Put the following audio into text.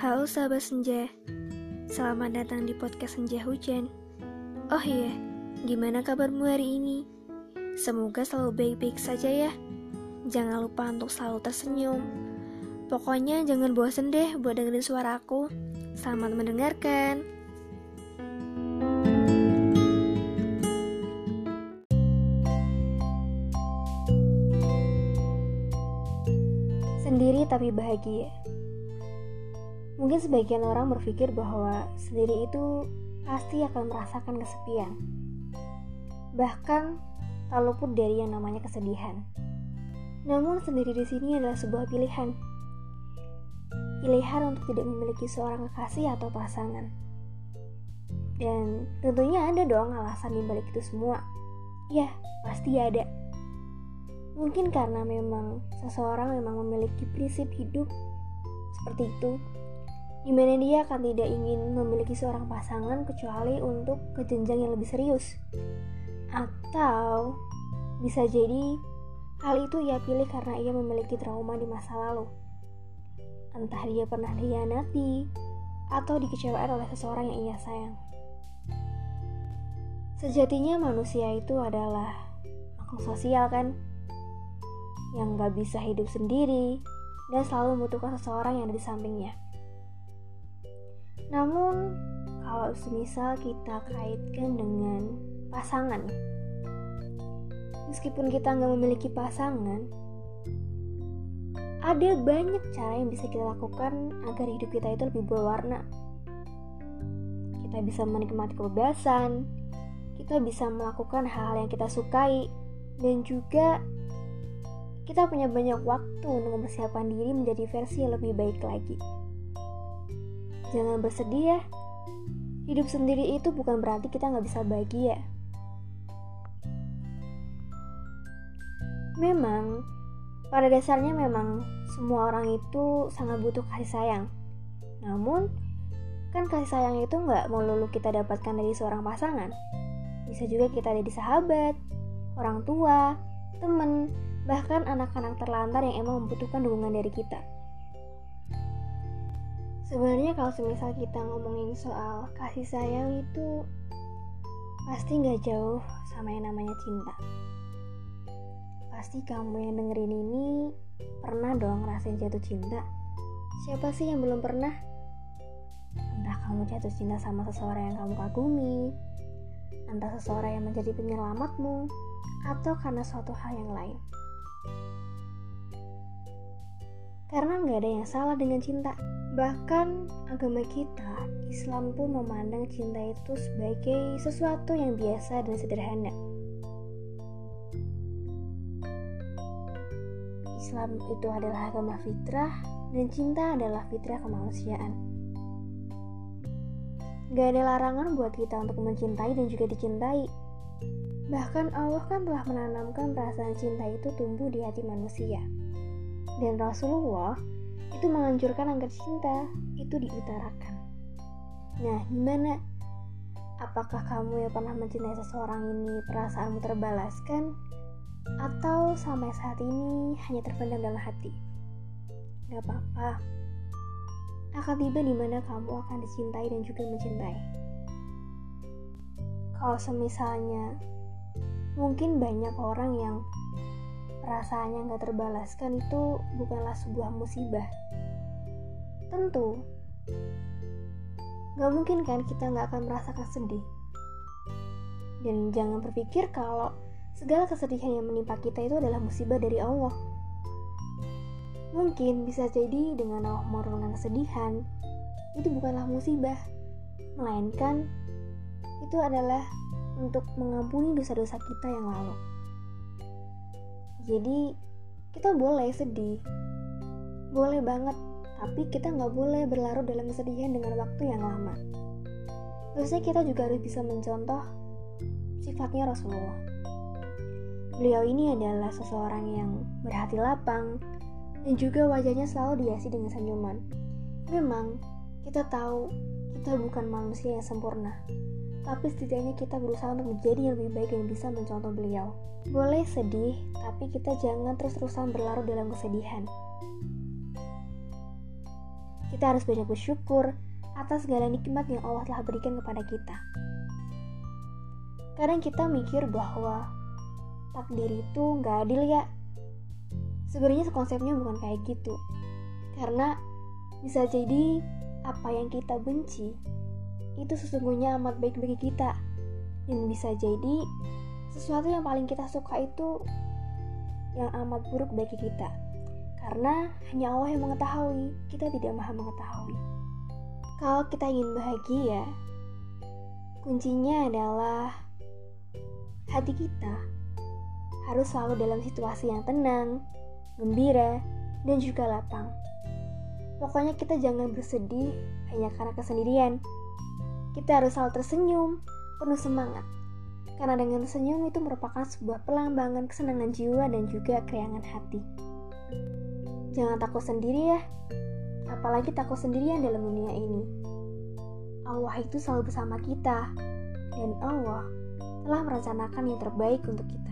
Halo sahabat senja, selamat datang di podcast Senja Hujan. Oh iya, gimana kabarmu hari ini? Semoga selalu baik-baik saja ya. Jangan lupa untuk selalu tersenyum. Pokoknya jangan bosan deh buat dengerin suara aku. Selamat mendengarkan. Sendiri tapi bahagia. Mungkin sebagian orang berpikir bahwa sendiri itu pasti akan merasakan kesepian. Bahkan tak luput dari yang namanya kesedihan. Namun sendiri di sini adalah sebuah pilihan. Pilihan untuk tidak memiliki seorang kekasih atau pasangan. Dan tentunya ada dong alasan di balik itu semua. Ya, pasti ada. Mungkin karena memang seseorang memang memiliki prinsip hidup seperti itu di mana dia akan tidak ingin memiliki seorang pasangan kecuali untuk ke jenjang yang lebih serius. Atau bisa jadi hal itu ia pilih karena ia memiliki trauma di masa lalu. Entah dia pernah dihianati atau dikecewakan oleh seseorang yang ia sayang. Sejatinya manusia itu adalah makhluk sosial kan? Yang gak bisa hidup sendiri dan selalu membutuhkan seseorang yang ada di sampingnya. Namun, kalau semisal kita kaitkan dengan pasangan, meskipun kita nggak memiliki pasangan, ada banyak cara yang bisa kita lakukan agar hidup kita itu lebih berwarna. Kita bisa menikmati kebebasan, kita bisa melakukan hal-hal yang kita sukai, dan juga kita punya banyak waktu untuk mempersiapkan diri menjadi versi yang lebih baik lagi. Jangan bersedih ya. Hidup sendiri itu bukan berarti kita nggak bisa bahagia. Memang, pada dasarnya memang semua orang itu sangat butuh kasih sayang. Namun, kan kasih sayang itu nggak melulu kita dapatkan dari seorang pasangan. Bisa juga kita dari sahabat, orang tua, teman, bahkan anak-anak terlantar yang emang membutuhkan dukungan dari kita. Sebenarnya kalau semisal kita ngomongin soal kasih sayang itu pasti nggak jauh sama yang namanya cinta. Pasti kamu yang dengerin ini pernah dong ngerasain jatuh cinta. Siapa sih yang belum pernah? Entah kamu jatuh cinta sama seseorang yang kamu kagumi, entah seseorang yang menjadi penyelamatmu, atau karena suatu hal yang lain. Karena nggak ada yang salah dengan cinta. Bahkan agama kita, Islam pun memandang cinta itu sebagai sesuatu yang biasa dan sederhana. Islam itu adalah agama fitrah dan cinta adalah fitrah kemanusiaan. Gak ada larangan buat kita untuk mencintai dan juga dicintai. Bahkan Allah kan telah menanamkan perasaan cinta itu tumbuh di hati manusia. Dan Rasulullah itu menganjurkan agar cinta itu diutarakan. Nah, gimana? Apakah kamu yang pernah mencintai seseorang ini perasaanmu terbalaskan? Atau sampai saat ini hanya terpendam dalam hati? Gak apa-apa. Akan tiba di mana kamu akan dicintai dan juga mencintai. Kalau semisalnya mungkin banyak orang yang perasaannya nggak terbalaskan itu bukanlah sebuah musibah. Tentu, nggak mungkin kan kita nggak akan merasakan sedih. Dan jangan berpikir kalau segala kesedihan yang menimpa kita itu adalah musibah dari Allah. Mungkin bisa jadi dengan Allah menurunkan kesedihan, itu bukanlah musibah, melainkan itu adalah untuk mengampuni dosa-dosa kita yang lalu. Jadi kita boleh sedih, boleh banget, tapi kita nggak boleh berlarut dalam kesedihan dengan waktu yang lama. Terusnya kita juga harus bisa mencontoh sifatnya Rasulullah. Beliau ini adalah seseorang yang berhati lapang dan juga wajahnya selalu dihiasi dengan senyuman. Memang kita tahu kita bukan manusia yang sempurna, tapi setidaknya kita berusaha untuk menjadi yang lebih baik dan bisa mencontoh beliau. Boleh sedih, tapi kita jangan terus-terusan berlarut dalam kesedihan. Kita harus banyak bersyukur atas segala nikmat yang Allah telah berikan kepada kita. Kadang kita mikir bahwa takdir itu nggak adil ya. Sebenarnya konsepnya bukan kayak gitu. Karena bisa jadi apa yang kita benci itu sesungguhnya amat baik bagi kita. Dan bisa jadi sesuatu yang paling kita suka itu yang amat buruk bagi kita. Karena hanya Allah yang mengetahui, kita tidak maha mengetahui. Kalau kita ingin bahagia, kuncinya adalah hati kita harus selalu dalam situasi yang tenang, gembira, dan juga lapang. Pokoknya kita jangan bersedih hanya karena kesendirian. Kita harus selalu tersenyum, penuh semangat. Karena dengan senyum itu merupakan sebuah pelambangan kesenangan jiwa dan juga keriangan hati. Jangan takut sendiri ya, apalagi takut sendirian dalam dunia ini. Allah itu selalu bersama kita, dan Allah telah merencanakan yang terbaik untuk kita.